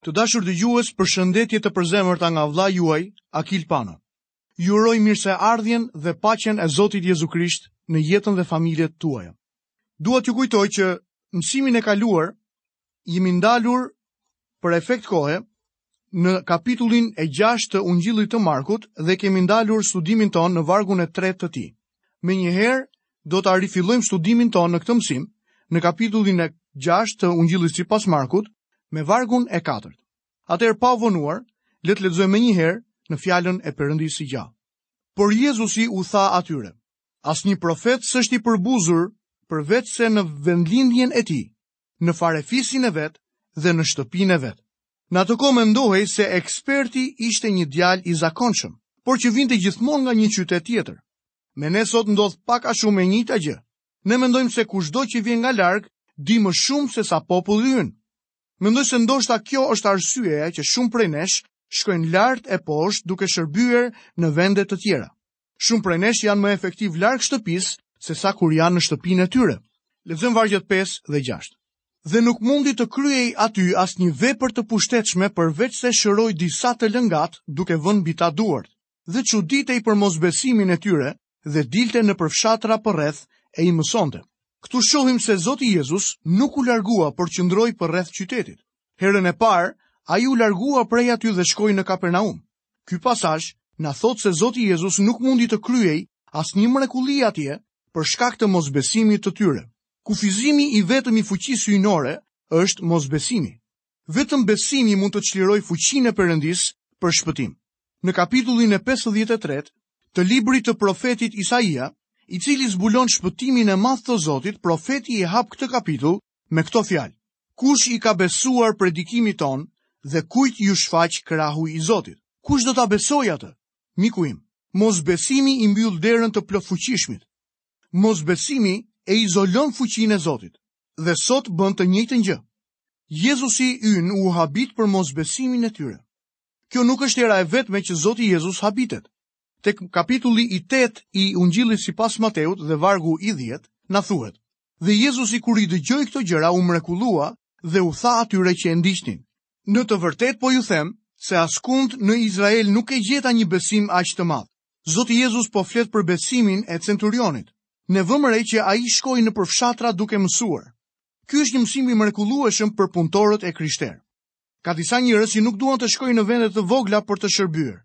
Të dashur dëgjues, përshëndetje të përzemërta nga vëlla juaj Akil Pano. Ju uroj mirëseardhjen dhe paqen e Zotit Jezu Krisht në jetën dhe familjet tuaja. Dua t'ju kujtoj që mësimin e kaluar jemi ndalur për efekt kohe në kapitullin e 6 të Ungjillit të Markut dhe kemi ndalur studimin tonë në vargun e 3 të tij. Menjëherë, do ta rifillojmë studimin tonë në këtë mësim, në kapitullin e 6 të ungjillit sipas Markut, me vargun e 4. Atëherë pa u vonuar, le të lexojmë menjëherë në fjalën e Perëndisë së gjallë. Por Jezusi u tha atyre, asnjë profet s'është i përbuzur përveçse në vendlindjen e tij, në farefisin e vet dhe në shtëpinë e vet. Në atë kohë mendohej se eksperti ishte një djalë i zakonshëm, por që vinte gjithmonë nga një qytet tjetër. Me ne sot ndodh pak a shumë e njëjta gjë. Ne mendojmë se kushdo që vjen nga larg di më shumë sesa populli ynë. Mendoj se ndoshta kjo është arsyeja që shumë prej nesh shkojnë lart e poshtë duke shërbyer në vende të tjera. Shumë prej nesh janë më efektivë larg shtëpisë sesa kur janë në shtëpinë e tyre. Lexojmë vargjet 5 dhe 6. Dhe nuk mundi të kryejë aty asnjë vepër të pushtetshme përveçse shëroi disa të lëngatë duke vënë mbi ta duart, dhe çuditej për mosbesimin e tyre dhe dilte nëpër fshatra përreth e i mësonte. Këtu shohim se Zoti Jezus nuk u largua por qëndroi përreth qytetit. Herën e parë, ai u largua prej aty dhe shkoi në Kapernaum. Ky pasazh na thotë se Zoti Jezus nuk mundi të kryejë asnjë mrekulli atje për shkak të mosbesimit të tyre. Kufizimi i vetëm i fuqisë hyjnore është mosbesimi. Vetëm besimi mund të çlirojë fuqinë e Perëndisë për shpëtim. Në kapitullin e 53 të librit të profetit Isaia, i cili zbulon shpëtimin e madh të Zotit, profeti i hap këtë kapitull me këto fjalë, kush i ka besuar predikimit tonë dhe kujt iu shfaq krahu i Zotit? Kush do ta besojë atë? Miku im, mosbesimi i mbyll derën të plotfuqishmit. Mosbesimi e izolon fuqinë e Zotit dhe sot bën të njëjtën gjë. Jezusi ynë u habit për mosbesimin e tyre. Kjo nuk është hera e vetme që Zoti Jezus habitet. Tek kapitulli i 8 i Ungjillit sipas Mateut dhe vargu i 10 na thuhet: Dhe Jezusi kur i dëgjoi këto gjëra u mrekullua dhe u tha atyre që e ndiqnin: Në të vërtetë po ju them se askund në Izrael nuk e gjeta një besim aq të madh. Zoti Jezus po flet për besimin e centurionit. Ne vëmë re që ai shkoi nëpër fshatra duke mësuar. Ky është një mësim i mrekullueshëm për punëtorët e krishterë. Ka disa njerëz që nuk duan të shkojnë në vende të vogla për të shërbyer.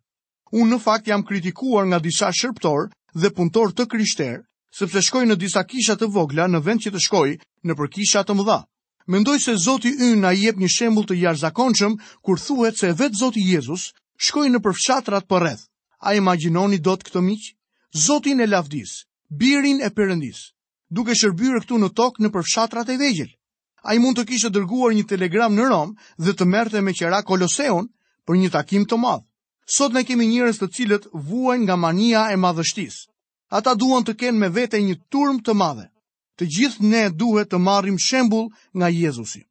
Unë në fakt jam kritikuar nga disa shërbëtorë dhe punëtorë të krishterë, sepse shkoj në disa kisha të vogla në vend që të shkoj nëpër kisha të mëdha. Mendoj se Zoti ynë na jep një shembull të jashtëzakonshëm kur thuhet se vetë Zoti Jezus shkoi nëpër fshatrat përreth. A imagjinoni dot këtë miq? Zotin e Lavdisë, birin e Perëndisë. duke shërbyer këtu në tokë nëpër fshatrat e vegjël. Ai mund të kishte dërguar një telegram në Romë dhe të merrte me qera Koloseun për një takim të madh. Sot ne kemi njerëz të cilët vuajnë nga mania e madhështisë. Ata duan të kenë me vete një turmë të madhe. Të gjithë ne duhet të marrim shembull nga Jezusi.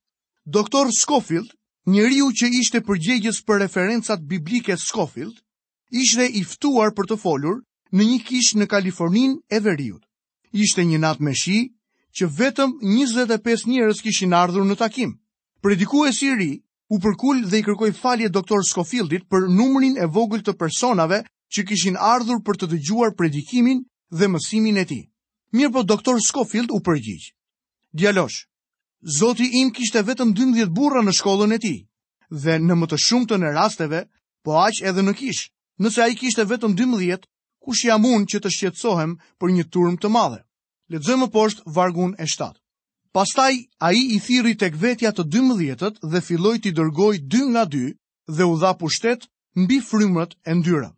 Doktor Scofield, njeriu që ishte përgjegjës për referencat biblike Scofield, ishte i ftuar për të folur në një kishë në Kaliforninë e Veriut. Ishte një natë me shi që vetëm 25 njerëz kishin ardhur në takim. Predikuesi i ri u përkul dhe i kërkoi falje doktor Skofildit për numrin e vogël të personave që kishin ardhur për të dëgjuar predikimin dhe mësimin e tij. Mirëpo doktor Skofild u përgjigj: "Djalosh, Zoti im kishte vetëm 12 burra në shkollën e tij, dhe në më të shumtën e rasteve, po aq edhe në kishë. Nëse ai kishte vetëm 12, kush jam unë që të shqetësohem për një turmë të madhe? Lexojmë më poshtë vargun e 7. Pastaj ai i thirri tek vetja të 12-tët dhe filloi t'i dërgojë dy nga dy dhe u dha pushtet mbi frymërat e ndyra.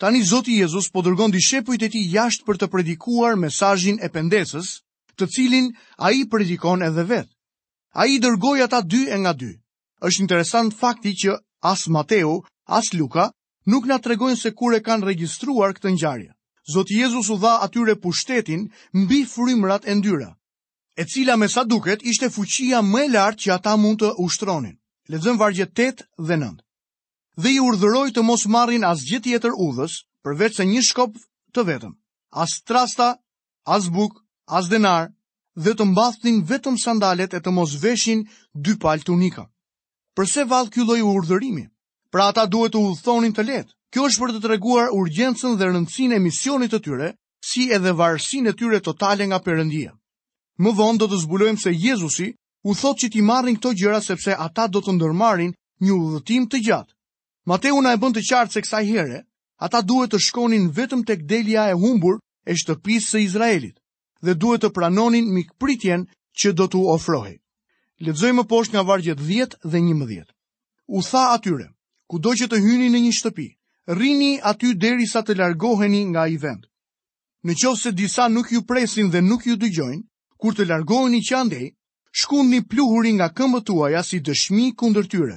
Tani Zoti Jezus po dërgon dishepujt e tij jashtë për të predikuar mesazhin e pendesës të cilin ai e predikon edhe vetë. Ai i dërgoi ata dy e nga dy. Është interesant fakti që as Mateu, as Luka nuk na tregojnë se kur e kanë regjistruar këtë ngjarje. Zoti Jezus u dha atyre pushtetin mbi frymërat e ndyra, e cila me sa duket ishte fuqia më e lartë që ata mund të ushtronin. Lexojmë vargjet 8 dhe 9. Dhe i urdhëroi të mos marrin asgjë tjetër udhës, përveçse një shkop të vetëm, as trasta as bukë, as denar, dhe të mbathnin vetëm sandalet e të mos veshin dy palë tunika. Përse vallë ky lloj urdhërimi? Pra ata duhet të udhëtonin të lehtë. Kjo është për të treguar urgjencën dhe rëndësinë e misionit të tyre, si edhe varësinë e tyre totale nga Perëndia. Më vonë do të zbulojmë se Jezusi u thotë që t'i marrin këto gjëra sepse ata do të ndërmarrin një udhëtim të gjatë. Mateu na e bën të qartë se kësaj here, ata duhet të shkonin vetëm tek delja e humbur e shtëpisë së Izraelit dhe duhet të pranonin mikpritjen që do t'u ofrohej. Lexojmë më poshtë nga vargjet 10 dhe 11. U tha atyre, kudo që të hyni në një shtëpi, rrini aty derisa të largoheni nga ai vend. Në qoftë se disa nuk ju presin dhe nuk ju dëgjojnë, kur të largoheni që andej, shkundni pluhurin nga këmbët tuaja si dëshmi kundër tyre.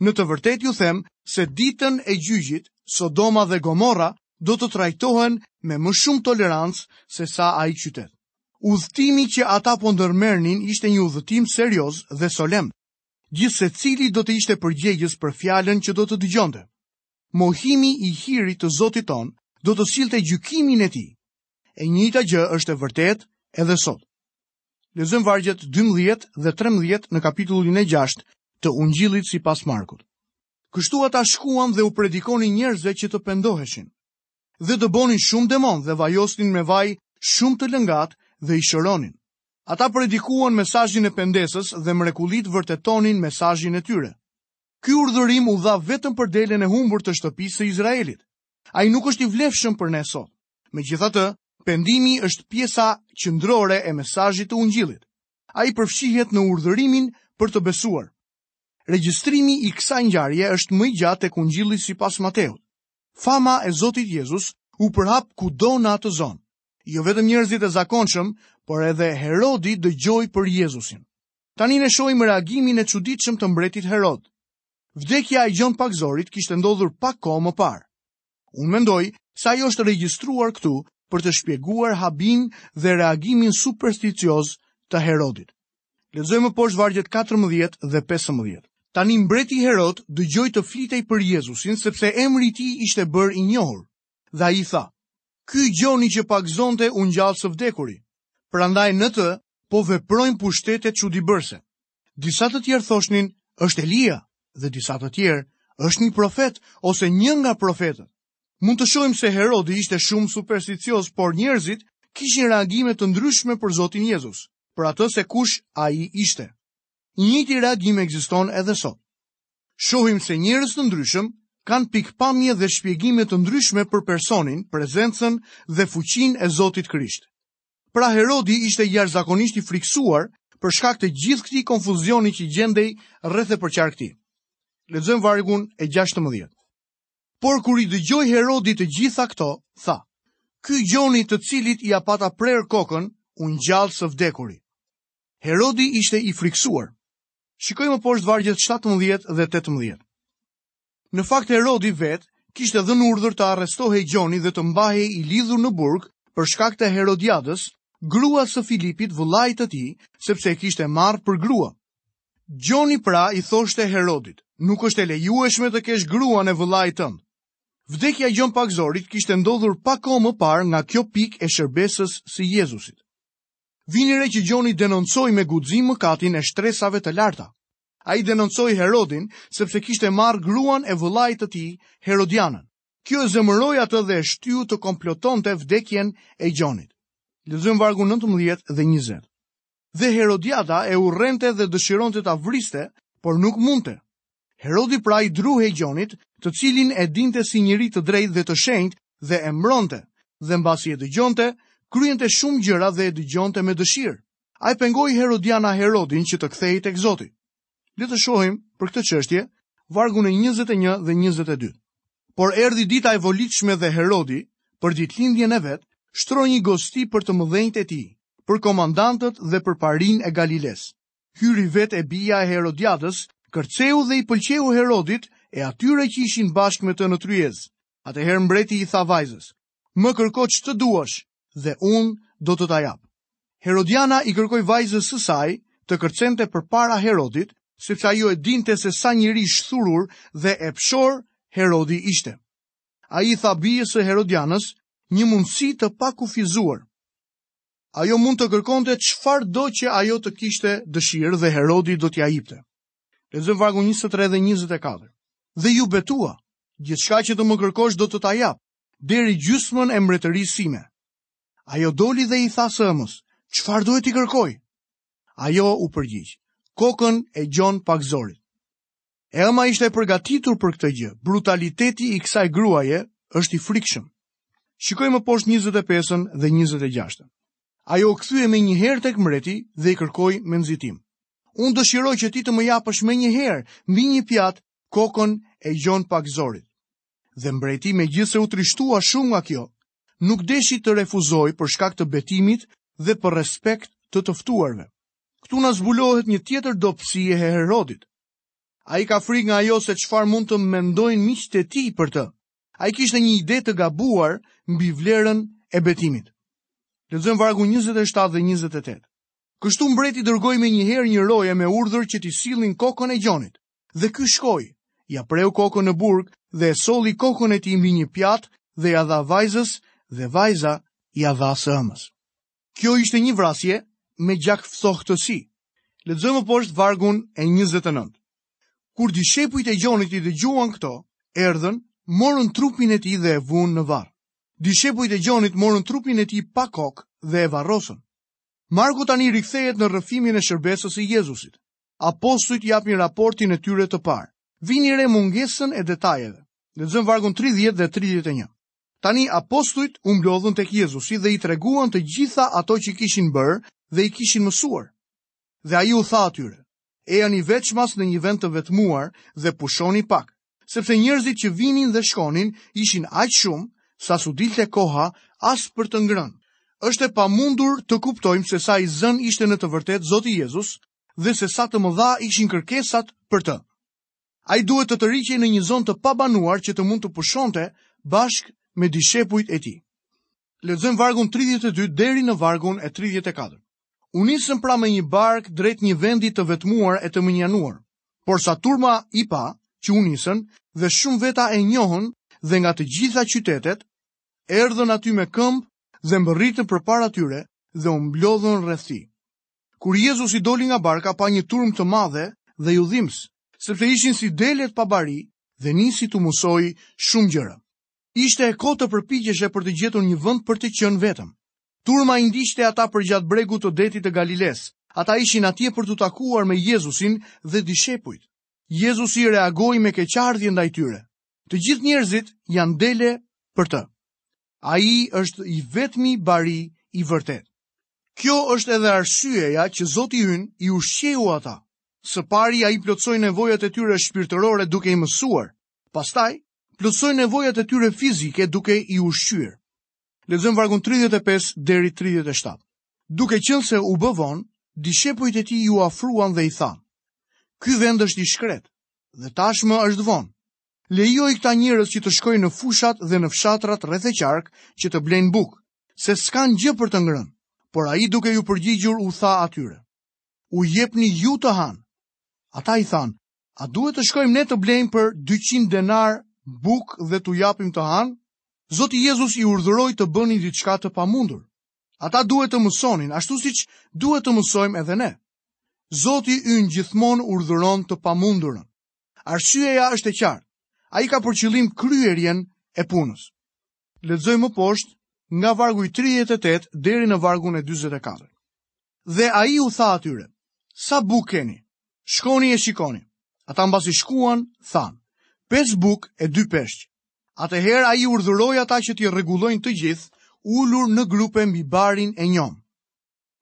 Në të vërtetë ju them se ditën e gjyqit Sodoma dhe Gomorra do të trajtohen me më shumë tolerancë sesa ai qytet. Udhëtimi që ata po ndërmerrnin ishte një udhëtim serioz dhe solemn. Gjithsecili do të ishte përgjegjës për fjalën që do të dëgjonte. Mohimi i hirit të Zotit tonë do të sillte gjykimin e tij. E njëjta gjë është e vërtetë edhe sot. Lexojmë vargjet 12 dhe 13 në kapitullin e 6 të Ungjillit sipas Markut. Kështu ata shkuan dhe u predikonin njerëzve që të pendoheshin. Dhe dëbonin shumë demonë dhe vajosnin me vaj shumë të lëngatë dhe i shëronin. Ata predikuan mesazhin e pendesës dhe mrekullitë vërtetonin mesazhin e tyre. Ky urdhërim u dha vetëm për delen e humbur të shtëpisë së Izraelit. Ai nuk është i vlefshëm për ne sot. Megjithatë, pendimi është pjesa qendrore e mesazhit të Ungjillit. Ai përfshihet në urdhërimin për të besuar. Regjistrimi i kësaj ngjarjeje është më i gjatë tek Ungjilli sipas Mateut. Fama e Zotit Jezus u përhap kudo në atë zonë. Jo vetëm njerëzit e zakonshëm, por edhe Herodi dëgjoi për Jezusin. Tani ne shohim reagimin e çuditshëm të mbretit Herod. Vdekja e Gjon Pagëzorit kishte ndodhur pak kohë më parë. Unë mendoj se ajo është regjistruar këtu për të shpjeguar habinë dhe reagimin supersticioz të Herodit. Lexojmë poshtë vargjet 14 dhe 15. Tani mbreti Herod dëgjoi të flitej për Jezusin sepse emri i tij ishte bërë i njohur. Dhe ai tha: "Ky Gjoni që pagëzonte u ngjall së vdekuri. Prandaj në të po veprojnë pushtetet çudibërëse." Disa të tjerë thoshnin, është Elia, dhe disa të tjerë, është një profet ose një nga profetët. Mund të shohim se Herodi ishte shumë supersticioz, por njerëzit kishin reagime të ndryshme për Zotin Jezus, për atë se kush ai ishte. I njëjti reagim ekziston edhe sot. Shohim se njerëz të ndryshëm kanë pikëpamje dhe shpjegime të ndryshme për personin, prezencën dhe fuqinë e Zotit Krisht. Pra Herodi ishte jashtëzakonisht i frikësuar për shkak të gjithë këtij konfuzioni që gjendej rreth e përqark tij. Lexojmë vargun e 16. Por kur i dëgjoi Herodi të gjitha këto, tha: Ky Gjoni të cilit ia pata prerë kokën, u ngjall së vdekuri. Herodi ishte i frikësuar. Shikojmë poshtë vargjet 17 dhe 18. Në fakt Herodi vetë kishte dhënë urdhër të arrestohej Gjoni dhe të mbahej i lidhur në burg për shkak të Herodiadës, gruas së Filipit, vëllait të tij, sepse e kishte marrë për grua. Gjoni pra i thoshte Herodit, nuk është e lejueshme të kesh gruan e vëllait tënd. Vdekja e Gjon Pagëzorit kishte ndodhur pak kohë më parë nga kjo pikë e shërbesës së Jezusit. Vini re që Gjoni denoncoi me guxim mëkatin e shtresave të larta. Ai denoncoi Herodin sepse kishte marrë gruan e vëllait të tij, Herodianën. Kjo e zemëroi atë dhe e shtyu të komplotonte vdekjen e Gjonit. Lexojmë vargu 19 dhe 20. Dhe Herodiada e urrente dhe dëshironte ta vriste, por nuk mundte. Herodi pra i druhej Gjonit, të cilin e dinte si njeri të drejtë dhe të shenjtë dhe e mbronte, dhe mbasi e dëgjonte, kryente shumë gjëra dhe e dëgjonte me dëshirë. A e pengoi Herodiana Herodin që të kthehej tek Zoti? Le të shohim për këtë çështje vargun e 21 dhe 22. Por erdhi dita e volitshme dhe Herodi, për ditëlindjen e vet, shtroi një gosti për të mëdhenjtë e tij, për komandantët dhe për parinë e Galilesë. Hyri vetë e bija e Herodiadës, kërceu dhe i pëlqeu Herodit e atyre që ishin bashkë me të në tryezë. Atëherë mbreti i tha vajzës: Më kërko ç'të duash dhe unë do të ta jap. Herodiana i kërkoi vajzës së saj të kërcente përpara Herodit, sepse ajo e dinte se sa njeri shthurur dhe epshor Herodi ishte. Ai i dha bijës së Herodianës një mundësi të pakufizuar. Ajo mund të kërkonte çfarëdo që ajo të kishte dëshirë dhe Herodi do t'ia ipte. Lexojmë vargu 23 dhe 24. Dhe iu betua, gjithçka që të më kërkosh do të ta jap, deri gjysmën e mbretërisë sime. Ajo doli dhe i tha së ëmës, çfarë duhet t'i kërkoj? Ajo u përgjigj, kokën e Gjon Pagëzorit. E ëma ishte e përgatitur për këtë gjë, brutaliteti i kësaj gruaje është i frikshëm. Shikojmë poshtë 25-ën dhe 26-ën. Ajo u kthye menjëherë tek mbreti dhe i kërkoi me nxitim. Unë dëshiroj që ti të më japësh menjëherë, mbi një pjatë, kokën e Gjon Pagëzorit. Dhe mbreti megjithëse u trishtua shumë nga kjo, nuk deshi të refuzojë për shkak të betimit dhe për respekt të të ftuarve. Këtu na zbulohet një tjetër dobësi e Herodit. Ai ka frikë nga ajo se çfarë mund të mendojnë miqtë e tij për të. Ai kishte një ide të gabuar mbi vlerën e betimit. Lexojmë vargu 27 dhe 28. Kështu mbreti dërgoi menjëherë një roje me urdhër që t'i sillnin kokën e Gjonit. Dhe ky shkoi, ia preu kokën në burg dhe e solli kokën e tij mbi një pjatë dhe ia dha vajzës dhe vajza ia dha së ëmës. Kjo ishte një vrasje me gjakftohtësi. Lexojmë poshtë vargun e 29. Kur dishepujt e Gjonit i dëgjuan këto, erdhën, morën trupin e tij dhe e vunë në varr. Dishepujt e Gjonit morën trupin e tij pa kokë dhe e varrosën. Marku tani rikthehet në rrëfimin e shërbesës së Jezusit. Apostujt japin raportin e tyre të parë. Vini re mungesën e detajeve. Lexojmë vargun 30 dhe 31. Tani apostujt u mblodhën tek Jezusi dhe i treguan të gjitha ato që kishin bërë dhe i kishin mësuar. Dhe ai u tha atyre: "Ejani veçmas në një vend të vetmuar dhe pushoni pak." sepse njerëzit që vinin dhe shkonin ishin aq shumë sa s'u dilte koha as për të ngrënë. Është e pamundur të kuptojmë se sa i zënë ishte në të vërtetë Zoti Jezus dhe se sa të mëdha ishin kërkesat për të. Ai duhet të tërhiqej në një zonë të pabanuar që të mund të pushonte bashkë me dishepujt e tij. Lexojmë vargun 32 deri në vargun e 34. U nisën pra me një barkë drejt një vendi të vetmuar e të mënjanuar, porsa turma i pa që u nisën dhe shumë veta e njohën dhe nga të gjitha qytetet, erdhën aty me këmbë dhe mbërritën përpara tyre dhe u mblodhën rreth tij. Kur Jezusi doli nga barka pa një turmë të madhe dhe iu dhimbs, sepse ishin si delet pa bari dhe nisi t'u mësojë shumë gjëra. Ishte e kotë të përpiqeshe për të gjetur një vend për të qenë vetëm. Turma i ndiqte ata përgjatë bregut të Detit të Galilesë. Ata ishin atje për t'u takuar me Jezusin dhe dishepujt. Jezusi reagoi me keqardhje ndaj tyre. Të gjithë njerëzit janë dele për të. Ai është i vetmi bari i vërtetë. Kjo është edhe arsyeja që Zoti ynë i ushqeu ata. Së pari ai plotësoi nevojat e tyre shpirtërore duke i mësuar, Pastaj, plotësoi nevojat e tyre fizike duke i ushqyer. Lexojmë vargun 35 deri 37. Duke qenë se u bë vonë, dishepujt e tij iu afruan dhe i thanë: Ky vend është i shkretë dhe tashmë është vonë. Lejoji këta njerëz që të shkojnë në fushat dhe në fshatrat rreth e qark që të blejnë bukë, se s'kan gjë për të ngrënë. Por ai duke iu përgjigjur u tha atyre: U jepni ju të hanë. Ata i thanë: A duhet të shkojmë ne të blejmë për 200 denarë bukë dhe t'u japim të hanë? Zoti Jezus i urdhëroi të bënin diçka të pamundur. Ata duhet të mësonin, ashtu siç duhet të mësojmë edhe ne. Zoti ynë gjithmonë urdhëron të pamundurën. Arsyeja është e qartë. Ai ka për qëllim kryerjen e punës. Lexojmë më poshtë nga vargu i 38 deri në vargun e 44. Dhe ai u tha atyre, sa bukë keni, shkoni e shikoni. Ata mbasi shkuan, thanë, pesë bukë e dy peshq. Atëherë ai urdhëroi ata që t'i rregullojnë të gjithë, ulur në grupe mbi barin e njomë.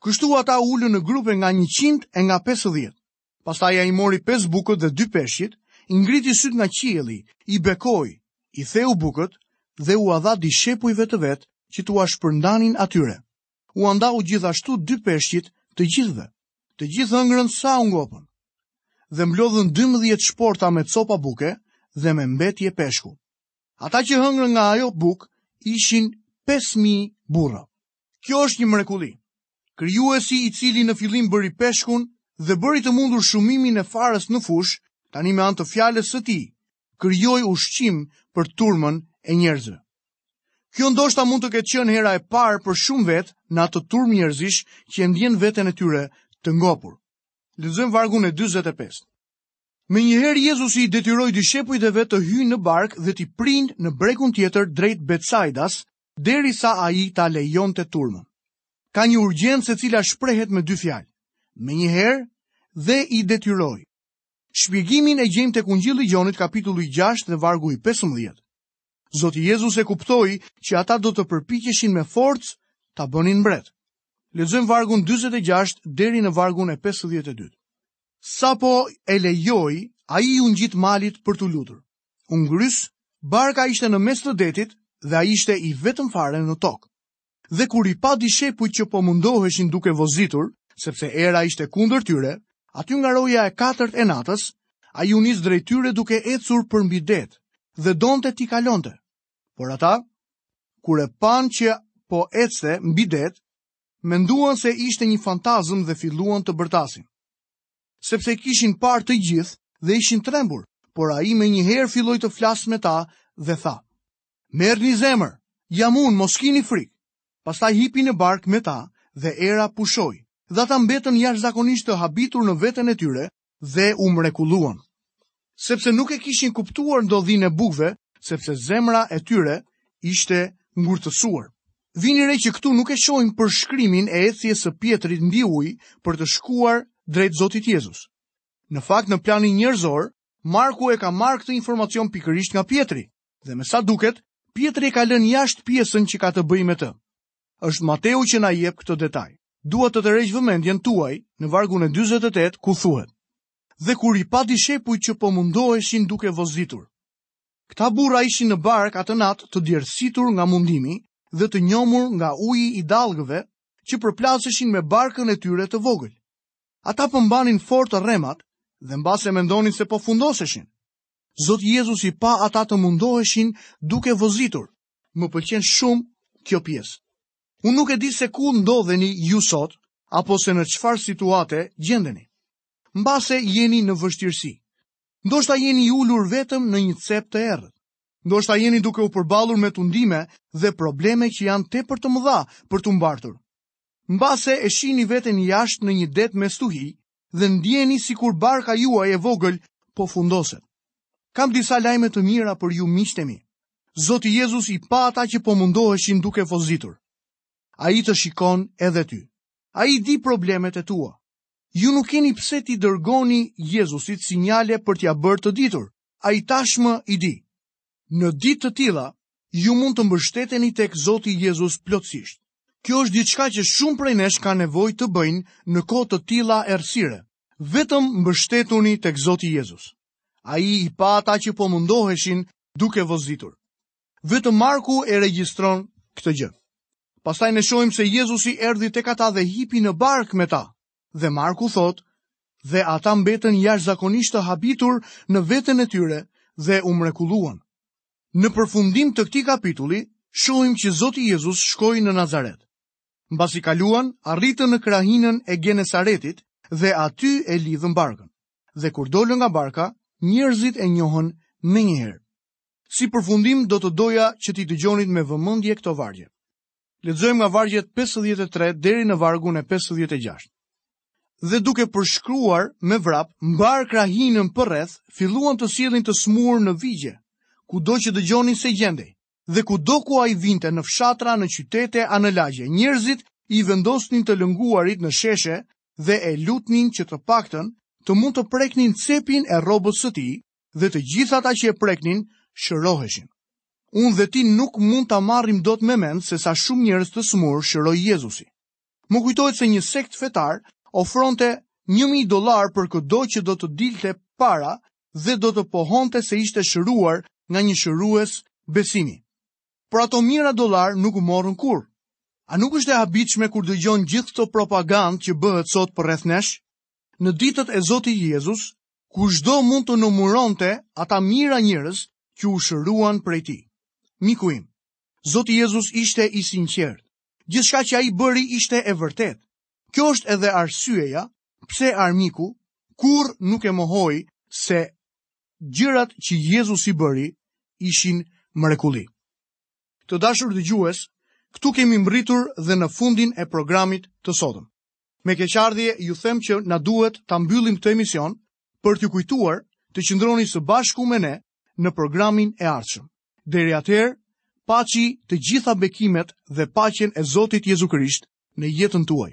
Kështu ata u ulën në grupe nga 100 e nga 50. Pastaj ai mori pesë bukët dhe dy peshqit, i ngriti sytë nga qielli, i bekoi, i theu bukët dhe ua dha dishepujve të vet që t'ua shpërndanin atyre. Ua ndau gjithashtu dy peshqit të gjithëve. Të gjithë hëngrën sa u ngopën dhe mblodhën 12 shporta me copa buke dhe me mbetje peshku. Ata që hëngrën nga ajo bukë ishin 5.000 burra. Kjo është një mrekulli. Krijuesi i cili në fillim bëri peshkun dhe bëri të mundur shumimin e farës në fushë, tani me anë të fjalës së tij, krijoi ushqim për turmën e njerëzve. Kjo ndoshta mund të ketë qenë hera e parë për shumë vetë në atë turmë njerëzish që e ndien veten e tyre të ngopur. Lexojmë vargun e 45. Menjëherë Jezusi i detyroi dishepujt e vet të hyjnë në barkë dhe t'i prijnë në bregun tjetër drejt Betsaidas, derisa ai ta lejonte turmën. Ka një urgjencë e cila shprehet me dy fjalë, menjëherë dhe i detyroi. Shpjegimin e gjejmë tek Ungjilli i Gjonit kapitulli 6 dhe vargu i 15. Zoti Jezus e kuptoi që ata do të përpiqeshin me forcë ta bënin mbret. Lexojmë vargun 46 deri në vargun e 52. Sapo e lejoi, ai iu ngjit malit për t'u lutur. U ngrys, barka ishte në mes të detit dhe ai ishte i vetëm fare në tokë. dhe kur i pa dishepujt që po mundoheshin duke vozitur, sepse era ishte kundër tyre, aty nga roja e katërt e natës, ai u nis drejt tyre duke ecur përmbi det, dhe donte t'i kalonte. Por ata, kur e panë që po ecte mbi det, menduan se ishte një fantazmë dhe filluan të bërtasin. Sepse kishin parë të gjithë dhe ishin trembur, por ai menjëherë filloi të flasë me ta dhe tha, Merrni zemër, jam unë, mos kini frikë. Pastaj hipi në barkë me ta dhe era pushoi, dhe ata mbetën jashtëzakonisht të habitur në veten e tyre dhe u mrekulluan. Sepse nuk e kishin kuptuar ndodhinë e bukëve, sepse zemra e tyre ishte ngurtësuar. Vini re që këtu nuk e shohim përshkrimin e ecjes së Pjetrit mbi ujë për të shkuar drejt Zotit Jezus. Në fakt në planin njerëzor, Marku e ka marrë këtë informacion pikërisht nga Pjetri, dhe me sa duket, Pjetri e ka lënë jashtë pjesën që ka të bëjë me të. Është Mateu që na jep këtë detaj. Dua të tërheq vëmendjen tuaj në vargun e 48 ku thuhet: Dhe kur i pa dishepujt që po mundoheshin duke vozitur. Këta burra ishin në barkë atë natë të djersitur nga mundimi dhe të njomur nga uji i dallgëve që përplaseshin me barkën e tyre të vogël. Ata po mbanin fort rremat dhe mbase mendonin se po fundoseshin. Zoti Jezus i pa ata të mundoheshin duke vozitur. Më pëlqen shumë kjo pjesë. Unë nuk e di se ku ndodheni ju sot, apo se në çfarë situate gjendeni. Mbase jeni në vështirësi. Ndoshta jeni i ulur vetëm në një cep të errët. Ndoshta jeni duke u përballur me tundime dhe probleme që janë tepër të mëdha për t'u mbartur. Mbase e shihni veten jashtë në një det me stuhi, dhe ndiheni sikur barka juaj e vogël po fundoset. Kam disa lajme të mira për ju miqtë e mi. Zoti Jezus i pa ata që po mundoheshin duke vozitur. Ai të shikon edhe ty. Ai i di problemet e tua. Ju nuk keni pse t'i dërgoni Jezusit sinjale për t'ia bërë të ditur. Ai tashmë i di. Në ditë të tilla, ju mund të mbështeteni tek Zoti Jezus plotësisht. Kjo është diçka që shumë prej nesh kanë nevojë të bëjnë në kohë të tilla errësire. Vetëm mbështetuni tek Zoti Jezus. Ai i pa ata që po mundoheshin duke vozitur. Vetëm Marku e regjistron këtë gjë. Pastaj ne shohim se Jezusi erdhi tek ata dhe hipi në barkë me ta. Dhe Marku thotë, dhe ata mbetën jashtëzakonisht të habitur në veten e tyre dhe u mrekulluan. Në përfundim të këtij kapitulli, shohim që Zoti Jezus shkoi në Nazaret. Mbasi kaluan, arritën në krahinën e Genesaretit dhe aty e lidhën barkën. Dhe kur dolën nga barka, njerëzit e njohën menjëherë. Si përfundim do të doja që t'i dëgjonit me vëmendje këto vargje. Lexojmë nga vargjet 53 deri në vargun e 56. Dhe duke përshkruar me vrap mbarë krahinën përreth, filluan të sjellin të sëmurë në vigje, kudo që dëgjonin se gjendej. Dhe kudo ku ai vinte në fshatra, në qytete a në lagje, njerëzit i vendosnin të lënguarit në sheshe dhe e lutnin që të paktën të mund të preknin cepin e rrobës së tij, dhe të gjithë ata që e preknin shëroheshin. Unë dhe ti nuk mund ta marrim dot me mend se sa shumë njerëz të sëmurë shëroi Jezusi. Më kujtohet se një sekt fetar ofronte 1000 dollarë për këdo që do të dilte para dhe do të pohonte se ishte shëruar nga një shërues besimi. Por ato mijëra dollarë nuk u morën kurrë. A nuk është e habitshme kur dëgjon gjithë këtë propagandë që bëhet sot përreth nesh? Në ditët e Zotit Jezus, Kushdo mund të numëronte ata mijëra njerëz që u shëruan prej tij. Miku im, Zoti Jezus ishte i sinqertë, gjithçka që ai bëri ishte e vërtetë. Kjo është edhe arsyeja pse armiku kurrë nuk e mohoi se gjërat që Jezusi bëri ishin mrekulli. Të dashur dëgjues, këtu kemi mbërritur dhe në fundin e programit të sotëm. Me keqardhje ju them që na duhet ta mbyllim këtë emision për t'ju kujtuar të qëndroni së bashku me ne në programin e ardhshëm. Deri atëherë, paçi të gjitha bekimet dhe paqen e Zotit Jezu Krisht në jetën tuaj.